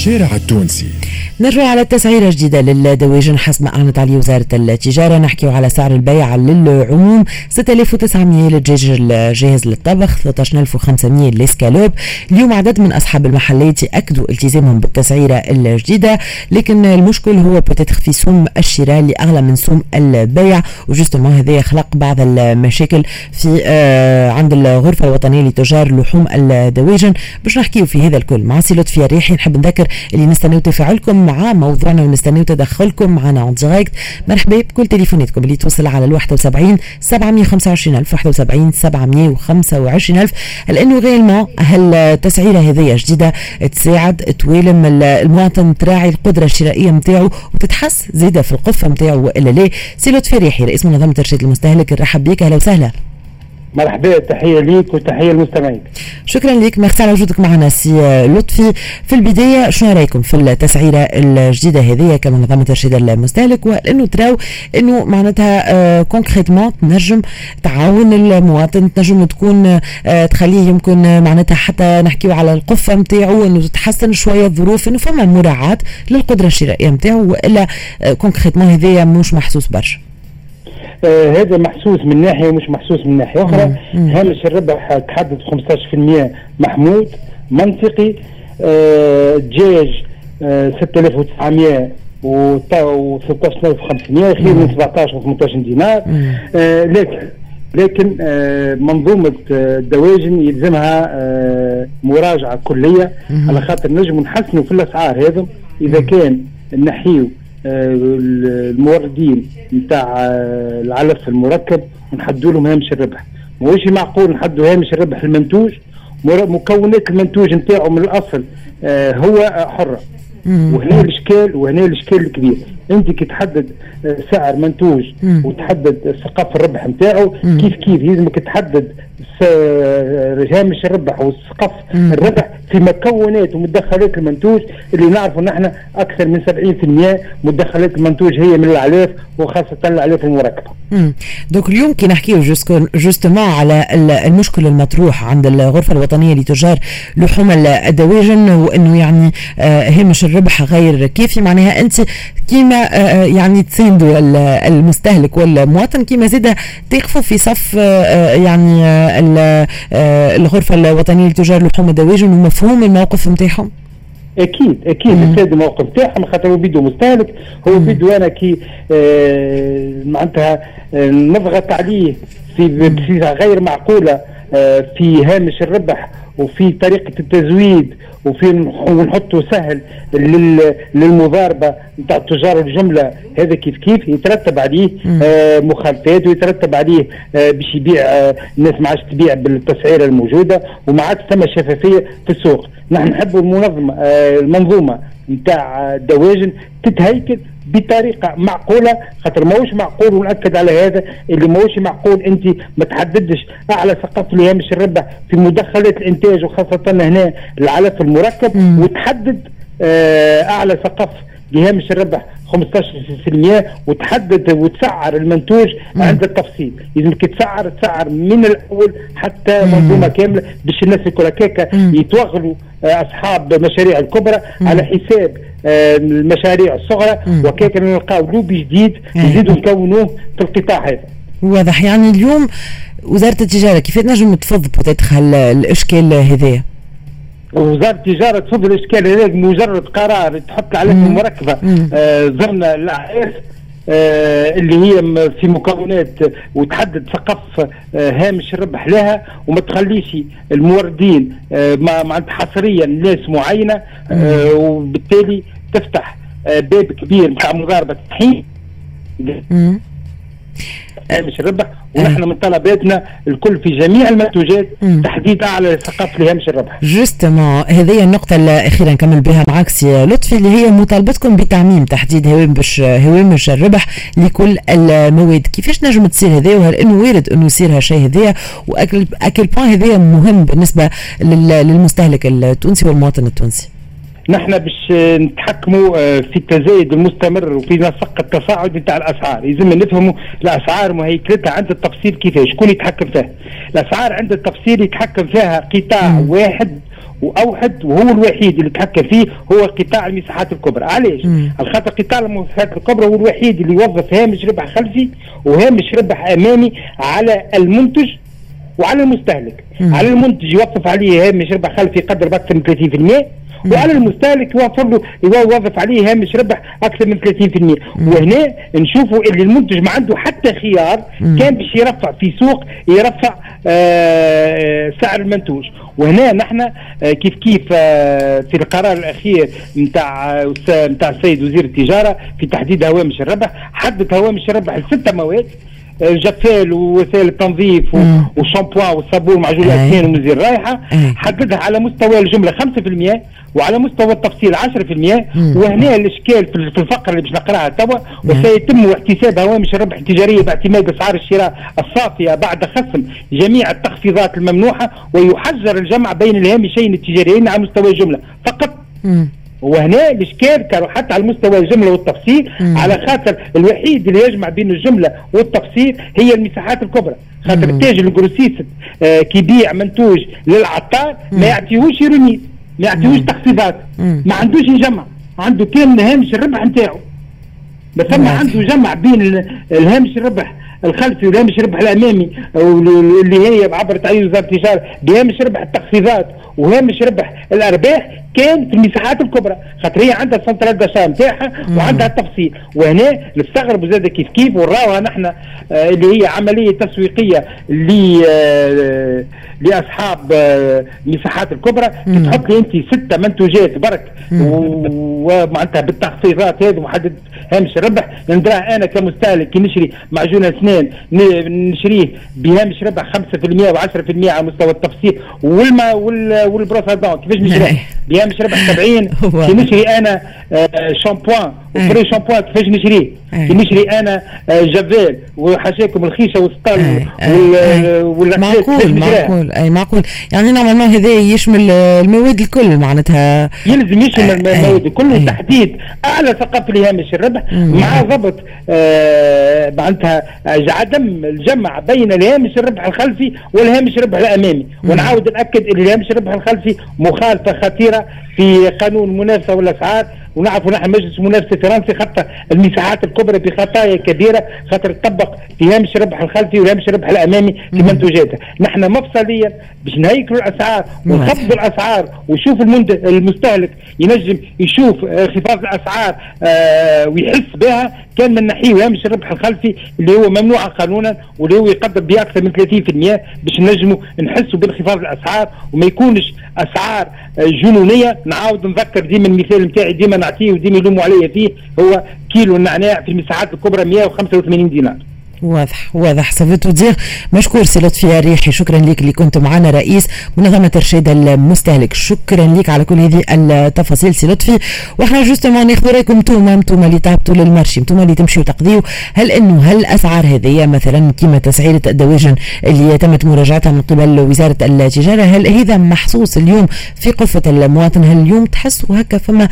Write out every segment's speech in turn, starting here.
الشارع التونسي. نرجع على التسعيرة جديدة للدواجن حسب ما أعلنت عليه وزارة التجارة. نحكي على سعر البيع للعموم. 6900 للدجاج الجاهز للطبخ 13500 للسكالوب اليوم عدد من أصحاب المحلات يأكدوا التزامهم بالتسعيرة الجديدة لكن المشكل هو بتتخ في سوم الشراء اللي أغلى من سوم البيع. وجوستومون هذا خلق بعض المشاكل في آه عند الغرفة الوطنية لتجار لحوم الدواجن. باش نحكيو في هذا الكل مع سي لطفي الريحي نحب نذكر اللي نستناو تفاعلكم مع موضوعنا ونستناو تدخلكم معنا en direct مرحبا بكل تليفوناتكم اللي توصل على ال 71 725 ألف 71 725 ألف. لأنه vraiment هالتسعيره هذه جديدة تساعد توالم المواطن تراعي القدرة الشرائية نتاعو وتتحس زيادة في القفة نتاعو وإلا لا؟ سي لطفي رئيس منظمة ترشيد المستهلك نرحب بك أهلا وسهلا. مرحبا تحية ليك وتحية للمستمعين شكرا لك. ميرسي على وجودك معنا سي لطفي. في البداية شنو رأيكم في التسعيرة الجديدة هذه؟ كمنظمه ترشيد المستهلك وانه تراو إنه معناتها concrètement تنجم تعاون المواطن تنجم تكون آه، تخليه يمكن معناتها حتى نحكيو على القفه نتاعو إنه تتحسن شوية الظروف إنه فما مراعاة للقدرة الشرائية نتاعو وإلا concrètement هذايا مش محسوس برشا. آه هذا محسوس من ناحية ومش محسوس من ناحية. أخرى هامش الربح تحدد 15% محمود. منطقي آه دجاج آه 6900 و 16500 خير من 17 و 18 دينار آه لكن لكن آه منظومة آه الدواجن يلزمها آه مراجعة كلية على خاطر نجم نحسنوا في الأسعار هذا إذا كان نحيو الموردين نتاع العلف المركب ونحدوا لهم هامش الربح. ماهوش معقول نحدوا هامش الربح المنتوج؟ مكونات المنتوج نتاعو من الأصل هو حرة. وهنا الإشكال وهنا الإشكال الكبير. أنت كي تحدد سعر منتوج وتحدد سقف الربح نتاعو كيف كيف؟ لازمك تحدد هامش الربح وسقف الربح في مكونات ومدخلات المنتوج اللي نعرفوا نحن أكثر من 70% مدخلات المنتوج هي من الأعلاف وخاصة الأعلاف المركبة. donc اليوم كي نحكيو justement على المشكل المطروح عند الغرفة الوطنية لتجار لحوم الدواجن وإنه يعني هامش الربح غير كافي معناها أنت كيما يعني تساندوا المستهلك والمواطن كيما زاد تقفوا في صف يعني الغرفة الوطنية لتجار لحوم الدواجن ومفهوم الموقف نتاعهم؟ أكيد أكيد. السيد الموقف تاعهم خاطر هو بيدو مستهلك. هو بيدو أنا كي آه معناتها آه نضغط عليه في بصيغه غير معقولة آه في هامش الربح وفي طريقة التزويد وفي ونحطه سهل للمضاربة نتاع تجار الجملة. هذا كيف كيف؟ يترتب عليه آه مخالفات ويترتب عليه آه باش يبيع آه الناس ما عادش تبيع بالتسعيرة الموجودة وما عادش ثم شفافية في السوق. نحن نحبوا المنظمة آه المنظومة نتاع الدواجن تتهيكل بطريقة معقولة خاطر ماهوش معقول ونأكد على هذا اللي ماهوش معقول أنت ما تحددش أعلى سقف لهامش الربح في مدخلات الإنتاج وخاصة هنا العلف المركب. وتحدد آه أعلى سقف لهامش الربح 15% وتحدد وتسعر المنتوج مم. عند التفصيل. لازمك تسعر تسعر من الأول حتى مم. منظومة كاملة باش الناس الكل هكاك يتوغلوا أصحاب المشاريع الكبرى مم. على حساب المشاريع الصغرى. وكيك نلقاو لوبي جديد نزيدوا نكونوه في القطاع هذا. واضح. يعني اليوم وزارة التجارة كيف تنجم تفض بوتيتخ الإشكال هذايا؟ وزاره التجارة تفضل الاشكال هذا مجرد قرار تحط عليه المركبة. آه ضمن الاعلاف آه اللي هي في مكونات وتحدد سقف آه هامش الربح لها وما تخليش الموردين آه معناتها حصريا ناس معينة آه وبالتالي تفتح آه باب كبير بتاع مضاربة التحقيق هامش الربح. ونحن من طلباتنا الكل في جميع المنتوجات تحديد اعلى سقف لهامش الربح. justement هذه النقطة الأخيرة نكمل بها معك سي لطفي اللي هي مطالبتكم بتعميم تحديد هوامش هوامش الربح لكل المواد، كيفاش نجم تصير هذا وهل انه وارد أنه يصير هالشيء هذايا و à quel point هذايا مهم بالنسبة للمستهلك التونسي والمواطن التونسي. نحن باش نتحكموا في التزايد المستمر وفي نسق التصاعد بتاع الأسعار. لازم نفهموا الأسعار مهيكلتها عند التفصيل كيفاش شكون يتحكم فيها. الأسعار عند التفصيل يتحكم فيها قطاع واحد وأوحد وهو الوحيد اللي تحكم فيه هو قطاع المساحات الكبرى. علاش؟ الخاطر قطاع المساحات الكبرى هو الوحيد اللي يوظف هامش ربح خلفي وهامش ربح أمامي على المنتج وعلى المستهلك. مم. على المنتج يوظف عليه هامش ربح خلفي يقدر باكثر من 30% وعلى المستهلك يوفر له يوظف عليه هامش ربح أكثر من 30% وهنا نشوفوا اللي المنتج ما عنده حتى خيار كان باش يرفع في سوق يرفع آه سعر المنتوج. وهنا نحن آه كيف كيف آه في القرار الأخير نتاع نتاع السيد وزير التجارة في تحديد هوامش الربح حدد هوامش الربح لسته مواد جفال ووسائل التنظيف والشامبوان والصابون ومعجون الاسنان ومزيل الرائحة حددها على مستوى الجملة 5% وعلى مستوى التفصيل 10% وهنا الإشكال في الفقره اللي باش نقراها توا. وسيتم احتساب هوامش الربح التجاريه باعتماد اسعار الشراء الصافية بعد خصم جميع التخفيضات الممنوحة ويحجر الجمع بين الهامشين التجاريين على مستوى الجملة فقط. وهنا الإشكال كانوا حتى على مستوى الجملة والتفصيل مم. على خاطر الوحيد اللي يجمع بين الجملة والتفصيل هي المساحات الكبرى. خاطر التاجر ال grossiste آه كي يبيع منتوج للعطار ما يعطيهوش remises ما يعطيهوش تخفيضات ما عندوش يجمع عنده كان هامش الربح نتاعو. بس ما عنده جمع بين الهامش الربح الخلفي والهامش الربح الأمامي اللي هي عبر عليه وزارة التجاره بهامش ربح التخفيضات وهامش ربح. الأرباح كان في المساحات الكبرى. خاطر هي عندها سنترال داشا نتاعها وعندها التفصيل وهنا نستغربوا زاد كيف كيف ونراوها نحن آه اللي هي عملية تسويقية ل آه لأصحاب آه المساحات الكبرى. تحط لي أنت ستة منتوجات برك. ومعناتها بالتخفيضات هذه محدد هامش الربح ندراه أنا كمستهلك كي نشري معجون اسنان نشريه بهامش ربح 5% و10% على مستوى التفصيل. والما وال brosse كيفاش نشريه بهامش ربح 70 كي نشري أنا؟ آه شامبوان. و après-shampooing كيفاش نشريه كي نشري أنا آه جافيل وحاشاكم الخيشة والسطل معقول معقول اي معقول. يعني normalement هذا يشمل المواد الكل معناتها. يلزم يشمل المواد الكل تحديد أعلى ثقافة لهامش الربح مع ضبط آه معناتها عدم الجمع بين الهامش الربح الخلفي والهامش الربح الأمامي. ونعاود نأكد إن الهامش الربح الخلفي مخالفة خطيرة في قانون المنافسة والأسعار. ونعرفوا نحن مجلس المنافسه الفرنسي خطى المساحات الكبرى بخطايا كبيرة خاطر تطبق في هامش الربح الخلفي وهامش الربح الأمامي في منتوجاتها، نحن مفصليا باش نهيكلوا الأسعار ونخفضوا الأسعار ويشوف المستهلك ينجم يشوف انخفاض الأسعار آه ويحس بها كان من ناحية هامش الربح الخلفي اللي هو ممنوع قانونا واللي هو يقدر بأكثر من 30% باش نجموا نحسوا بانخفاض الأسعار وما يكونش أسعار جنونية. نعاود نذكر ديما المثال نتاعي ديما نعطيه وديما يلوموا عليا فيه هو كيلو النعناع في المساحات الكبرى 185 دينار. واضح واضح. ça veut tout dire مشكور سي لطفي الريحي شكرا لك اللي كنت معنا رئيس منظمة ارشاد المستهلك. شكرا لك على كل هذه التفاصيل سي لطفي وإحنا justement ناخذ رأيكم انتوما انتوما اللي تعبتوا لل marché انتوما اللي تمشيوا تقضيوا. هل إنه هل الاسعار هذه مثلا كما تسعيره الدواجن اللي تمت مراجعتها من قبل وزارة التجارة هل هذا محسوس اليوم في قفة المواطن؟ هل اليوم تحسوا هكا فما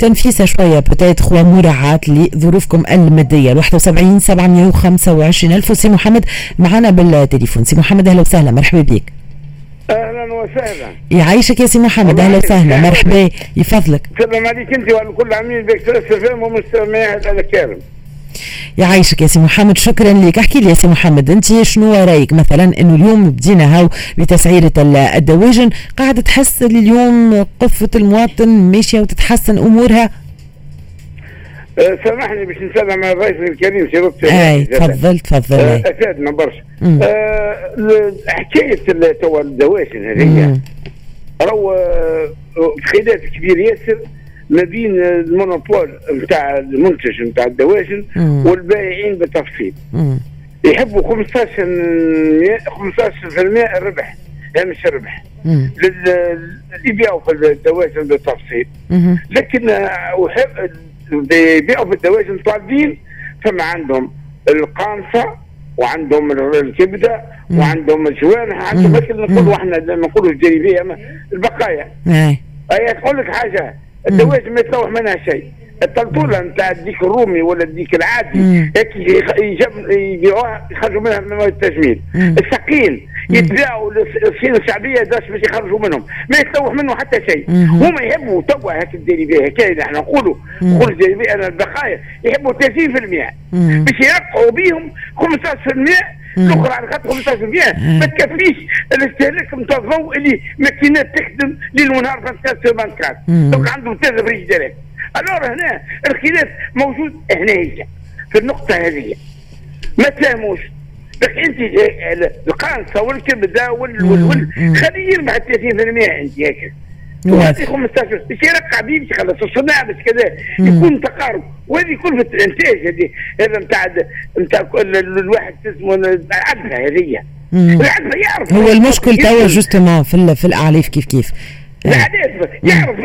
تنفيسه شوية petite ومراعاه لظروفكم المادية. 71 725 ألف. سي محمد معنا بالتليفون. سي محمد أهلا وسهلا. مرحبا بك. أهلا وسهلا. يعيشك يا سي محمد. أهلا وسهلا. مرحبا. يفضلك. سلام عليك أنت وعلى كل عاملين بك فهم ومستمعات الكرام يعيشك يا سي محمد. شكرا لك احكي لي يا سي محمد انت شنو رأيك مثلا إنه اليوم بدينا هاو بتسعيرة الدواجن؟ قاعدة تحس اليوم قفة المواطن ماشية وتتحسن أمورها؟ أه سامحني باش نسلم على الرئيس الكريم سي لطفي أي تفضل تفضل. أه أفادنا برشا. أه حكاية توا الدواجن هذه راهو خلاف كبير ياسر. ما بين المونوبول نتاع المنتج نتاع الدواجن والبائعين بالتفصيل. يحبوا 15 15% الربح هامش الربح. اللي يبيعوا في الدواجن بالتفصيل. لكن يبيعوا في الدواجن طالبين فما عندهم القانصه وعندهم الكبدة وعندهم الجوانح عندهم مثل نقولوا إحنا لما نقولوا الجريبيه البقايا. أي تقول لك حاجة. الدواجن ما يتلوح منها شيء. الطلطوله نتاع الديك الرومي ولا الديك العادي هيك يبيعوها يخرجوا منها من التجميل. الثقيل يتباعوا للصين الشعبية باش باش يخرجوا منهم. ما يتلوح منه حتى شيء. هما يحبوا توا هكا الديري بها هكا إحنا نقولوا. نقول ديري بها أنا البقايا يحبوا 30% باش يرقعوا بهم 15% الاخرى على خاطر 15% ما تكفيش الاستهلاك نتاع الضوء اللي ماكينات تخدم ليل ونهار 24 sur 24 donc عندهم ثلاثة فريجيديرات alors هنا الخلاف موجود هنا هي. في النقطة هذه. ما تفهموش. لك انت القانصه والكبده وال وال وال خليه يربح 30% انت هكا. وهذه 15 باش يرقع بيه باش يخلص الصناعة باش كذا يكون تقارب. وهذه كلفه الانتاج هذه؟ هذا نتاع نتاع الواحد اسمه العدفه هذه العدفه يعرف هو المشكل توا جوستومون في في الاعلاف كيف كيف. العادات يعرف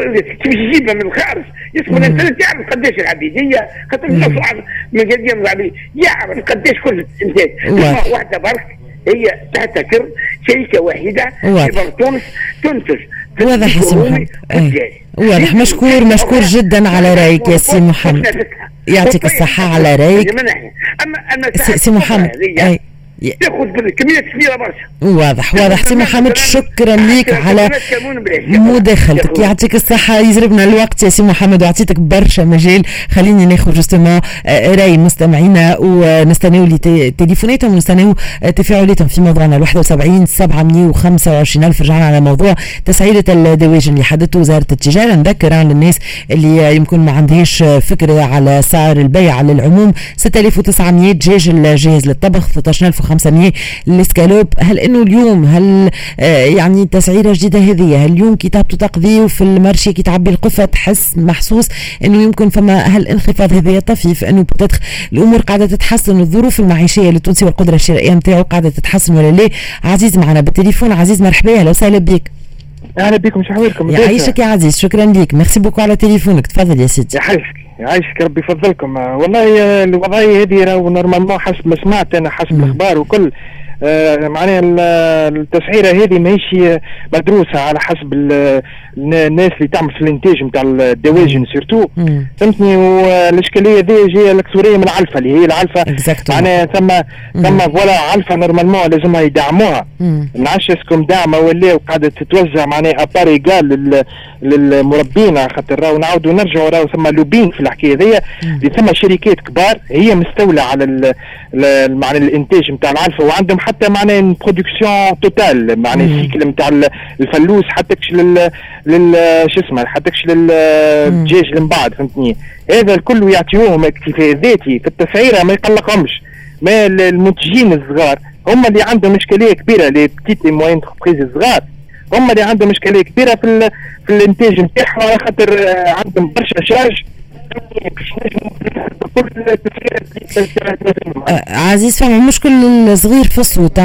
كيف يجيبها من الخارج. يدخل الانترنت يعرف قديش العبيدية خاطر من قديم العبيديه يعرف قديش كل انتاج واحدة برك هي تحتكر شركه واحدة في تونس تنتج واضح محمد واضح مشكور مشكور جدا على رأيك يا سي محمد. يعطيك الصحة على رأيك. سي محمد تاخذ كميات كبيرة برشا. واضح واضح. سي محمد شكرا لك على مداخلتك. يعطيك الصحة يزربنا الوقت. يا سي محمد وعطيتك برشا مجال. خليني ناخذ justement آه، رأي مستمعينا ونستناو لي تليفوناتهم ونستناو آه، تفاعلاتهم في موضوعنا ال 71 725 ألف رجعنا على موضوع تسعيرة الدواجن اللي حددته وزارة التجارة. نذكر عن الناس اللي يمكن ما عندهاش فكرة على سعر البيع على العموم. 6900 دجاج الجاهز للطبخ 13000 500 الاسكالوب هل إنه اليوم هل آه، يعني تسعيرة جديدة هذه هل اليوم كي تهبطوا تقضيوا في المارشي كي تعبي القفة تحس محسوس إنه يمكن فما هل انخفاض هذايا طفيف إنه بتدخل الأمور قاعدة تتحسن الظروف المعيشية للتونسي والقدرة الشرائية نتاعو قاعدة تتحسن ولا لا؟ عزيز معنا بالتليفون. عزيز مرحبا أهلا وسهلا بك. أهلا بكم شحوالكم يعيشك يا عزيز شكرا لك. merci beaucoup على تليفونك. تفضل يا سيدي. يعيشك يعيشك ربي يفضلكم. والله الوضعية هذه راهو normalement حسب ما سمعت أنا حسب الأخبار وكل. آه معناها التسعيرة هذه ماهيش مدروسة على حسب الناس اللي تعمل في الإنتاج نتاع الدواجن surtout. فهمتني؟ والإشكالية هذه جاية الأكثرية من العلفة اللي هي العلفة معناها ثم ثم voilà علفة normalement لازمها يدعموها. ما نعرفش est-ce que هم دعمه ولا وقاعدة تتوزع معناها à part égale للمربين خاطر راهو نعاودوا نرجعوا راهو ثم lobbying في الحكاية هذيا اللي ثم شركات كبار هي مستولى على معناها الإنتاج نتاع العلفة وعندهم حتى معناها production totale معناها ال cycle نتاع الفلوس حتى لل لل شو اسمه حتىكش للدجاج اللي من بعد فهمتني؟ هذا الكل يعطيوهم اكتفاء ذاتي في التسعيره ما يقلقهمش. ما المنتجين الصغار هم اللي عندهم إشكالية كبيرة لي بتيت لي موين الصغار. هم اللي عندهم إشكالية كبيرة في في الإنتاج نتاعهم على خاطر عندهم برشا شارج عزيز فهم مشكل الصغير في الصوت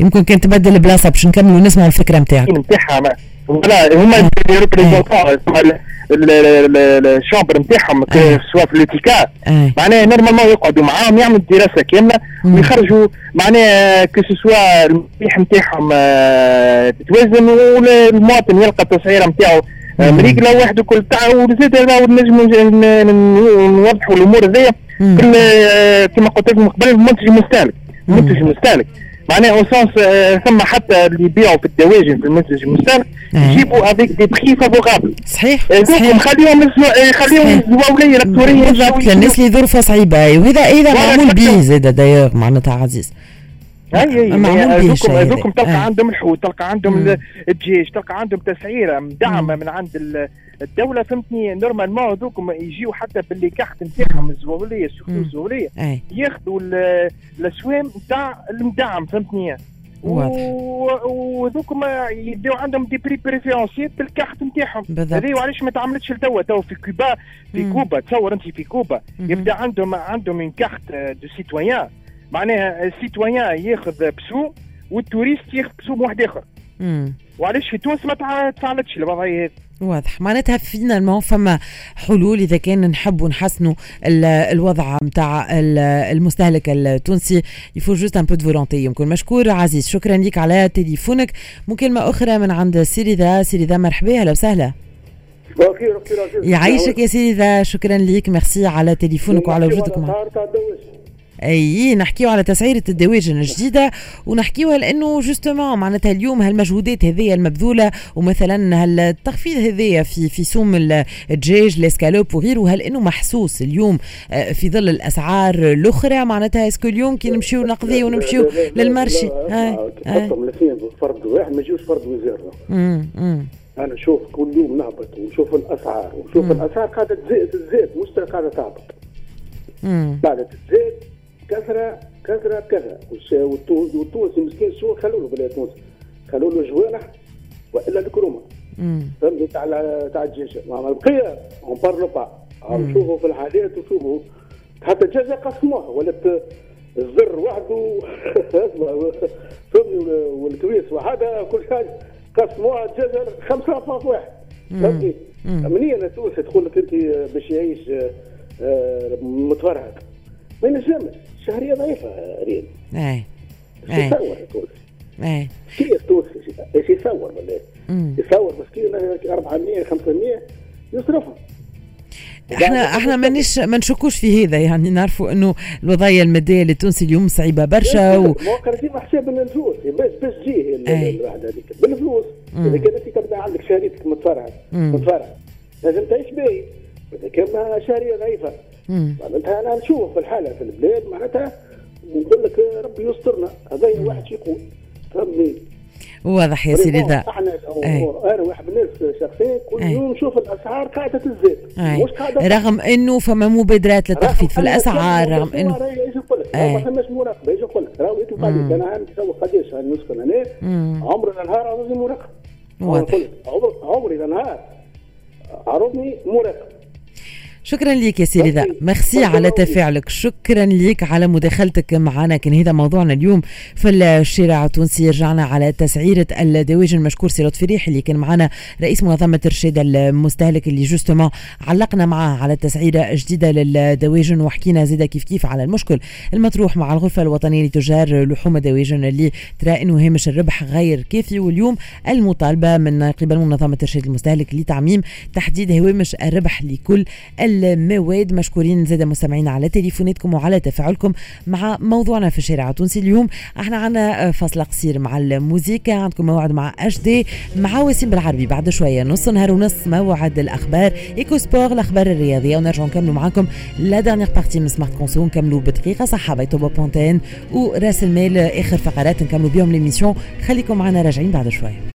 يمكن كان تبدل بلاصه باش نكملوا نسمع الفكرة نتاعك. نتاعها ولا هما ي représentent ال chambre نتاعهم سواء في l'UTICA معناها normalement يقعدوا معاهم يعملوا دراسة كاملة ويخرجوا. معناها que ce soit المليح نتاعهم تتوازن والمواطن يلقى التسعيره نتاعو. مريقله واحد وكل تاع وزاد نجموا نوضحوا الأمور هذيا. كما قلت لكم قبل المنتج المستهلك المنتج المستهلك معناها au sens ثم حتى اللي يبيعوا في الدواجن في المنتج المستهلك يجيبوا avec des prix favorables صحيح صحيح. خليهم خليهم الزواوليه الالكترونيه بالضبط للناس اللي ظروفها صعيبة. وهذا إذا معمول به زاد دايوغ معناتها عزيز. أي أي هذوكم تلقى عندهم الحوت تلقى عندهم الدجاج تلقى عندهم تسعيرة مدعمة من عند الدولة فهمتني؟ normalement هذوكم يجيو حتى ب les cartes نتاعهم الزواوليه السوق الزواوليه ياخذوا الأسوام نتاع المدعم فهمتني؟ وذوك يبداو عندهم des prix préférentiels بال carte نتاعهم هذه وعلاش ما تعملتش لتوا تو في كوبا في كوبا تصور أنت في كوبا. يبدأ عندهم عندهم carte de citoyen معناها ال citoyen ياخذ بسوم وال touriste ياخذ بسوم واحد آخر. وعلاش في تونس ما تفعلتش الوضعيه هذه؟ واضح. معناتها فينا فما حلول إذا كان نحبوا نحسنوا الوضع نتاع المستهلك التونسي. il faut juste un peu de volonté يمكن مشكور عزيز. شكرا لك على تليفونك. مكالمه أخرى من عند سي رضا سي رضا مرحبا. أهلا وسهلا. يعيشك يا سي رضا شكرا لك ميرسي على تليفونك وعلى وجودك معنا. أي نحكيو على تسعيرة الدواجن الجديدة ونحكيوها لأنه justement معناتها اليوم هالمجهودات هذه المبذولة ومثلا هالتخفيض هذايا في في سوم الدجاج الإسكالوب وغيره هل إنه محسوس اليوم آه، في ظل الأسعار الأخرى؟ معناتها اسكو اليوم كي نمشيو نقضي ونمشيو للمرشي؟ هاي تحطهم الاثنين فرد واحد ما يجيوش فرد وزير. أنا نشوف كل يوم نهبط ونشوف الأسعار ونشوف الأسعار قاعدة تزيد تزيد مش قاعدة تهبط قاعدة تزيد كثرة كثرة كثرة. والتونسي مسكين شو؟ خلوا له بلاد تونس. خلوا له جوانح وإلا الكرومه فهمت؟ تاع تاع الدجاج ما البقيه اون بارلو با نشوفوا في الحالات وشوفوا. حتى الدجاجه قسموها. ولات الزر وحده. فهمني والكويس وحدها كل حاجة قسموها. الدجاجه خمسة فاص واحد. فهمتني منين تونس تقول لك أنت باش يعيش آه، متفرهد؟ ما ينجمش. الشهرية ضعيفة ريم اي اي يصور تونس اي كيف تونس إيش يصور ولا يصور مسكين 400 500 يصرفها. إحنا إحنا مانيش ما نشكوش في هذا يعني نعرفوا إنه الوضعية المادية للتونسي اليوم صعيبة برشا و مؤخرا ما حساب الفلوس. باش باش تجي الواحد هذيك. بالفلوس. إذا كان أنت تبدا عندك شريتك متفرع متفرع لازم تعيش باهي. إذا كان شهرية ضعيفة. معناتها أنا نشوف الحالة في البلاد معناتها نقول لك ربي يسترنا. هذا واحد يقول. فهمني واضح يا سيدي ذا. أنا واحد من الناس شخصيا كل يوم نشوف الأسعار قاعدة تزيد. مش قاعدة رغم إنه فما مبادرات للتخفيض في الأسعار رغم انه إيش نقول لك؟ ما فماش مراقبة إيش نقول لك؟ راهو انت أنا عندي قداش نسكن هنا. عمري النهار لازم مراقبه واضح. عمري النهار عرضني مراقبه شكرا لك يا سي رضا. ميرسي على تفاعلك. شكرا لك على مداخلتك معنا كان هذا موضوعنا اليوم في الشارع التونسي. رجعنا على تسعيرة الدواجن مشكور سي لطفي ريح اللي كان معنا رئيس منظمة إرشاد المستهلك اللي justement علقنا معاه على تسعيرة جديدة للدواجن. وحكينا زيدا كيف كيف على المشكل المطروح مع الغرفة الوطنية لتجار لحوم الدواجن اللي ترى انه هامش الربح غير كافي. واليوم المطالبة من قبل منظمة إرشاد المستهلك لتعميم تحديد هوامش الربح لكل المواد مشكورين زاد مستمعين على تليفوناتكم وعلى تفاعلكم مع موضوعنا في الشارع التونسي اليوم. إحنا عنا فصل قصير مع الموسيقى. عندكم موعد مع HD مع وسيم بالعربي بعد شوية. نص نهار ونص موعد الأخبار. Eco Sport الأخبار الرياضية. ونرجع نكملوا معاكم la dernière partie من Smart Conso نكملوا بدقيقة صحة بيتوبا بونتين. وراس المال آخر فقرات نكملوا بيهم l'émission خليكم معنا راجعين بعد شوية.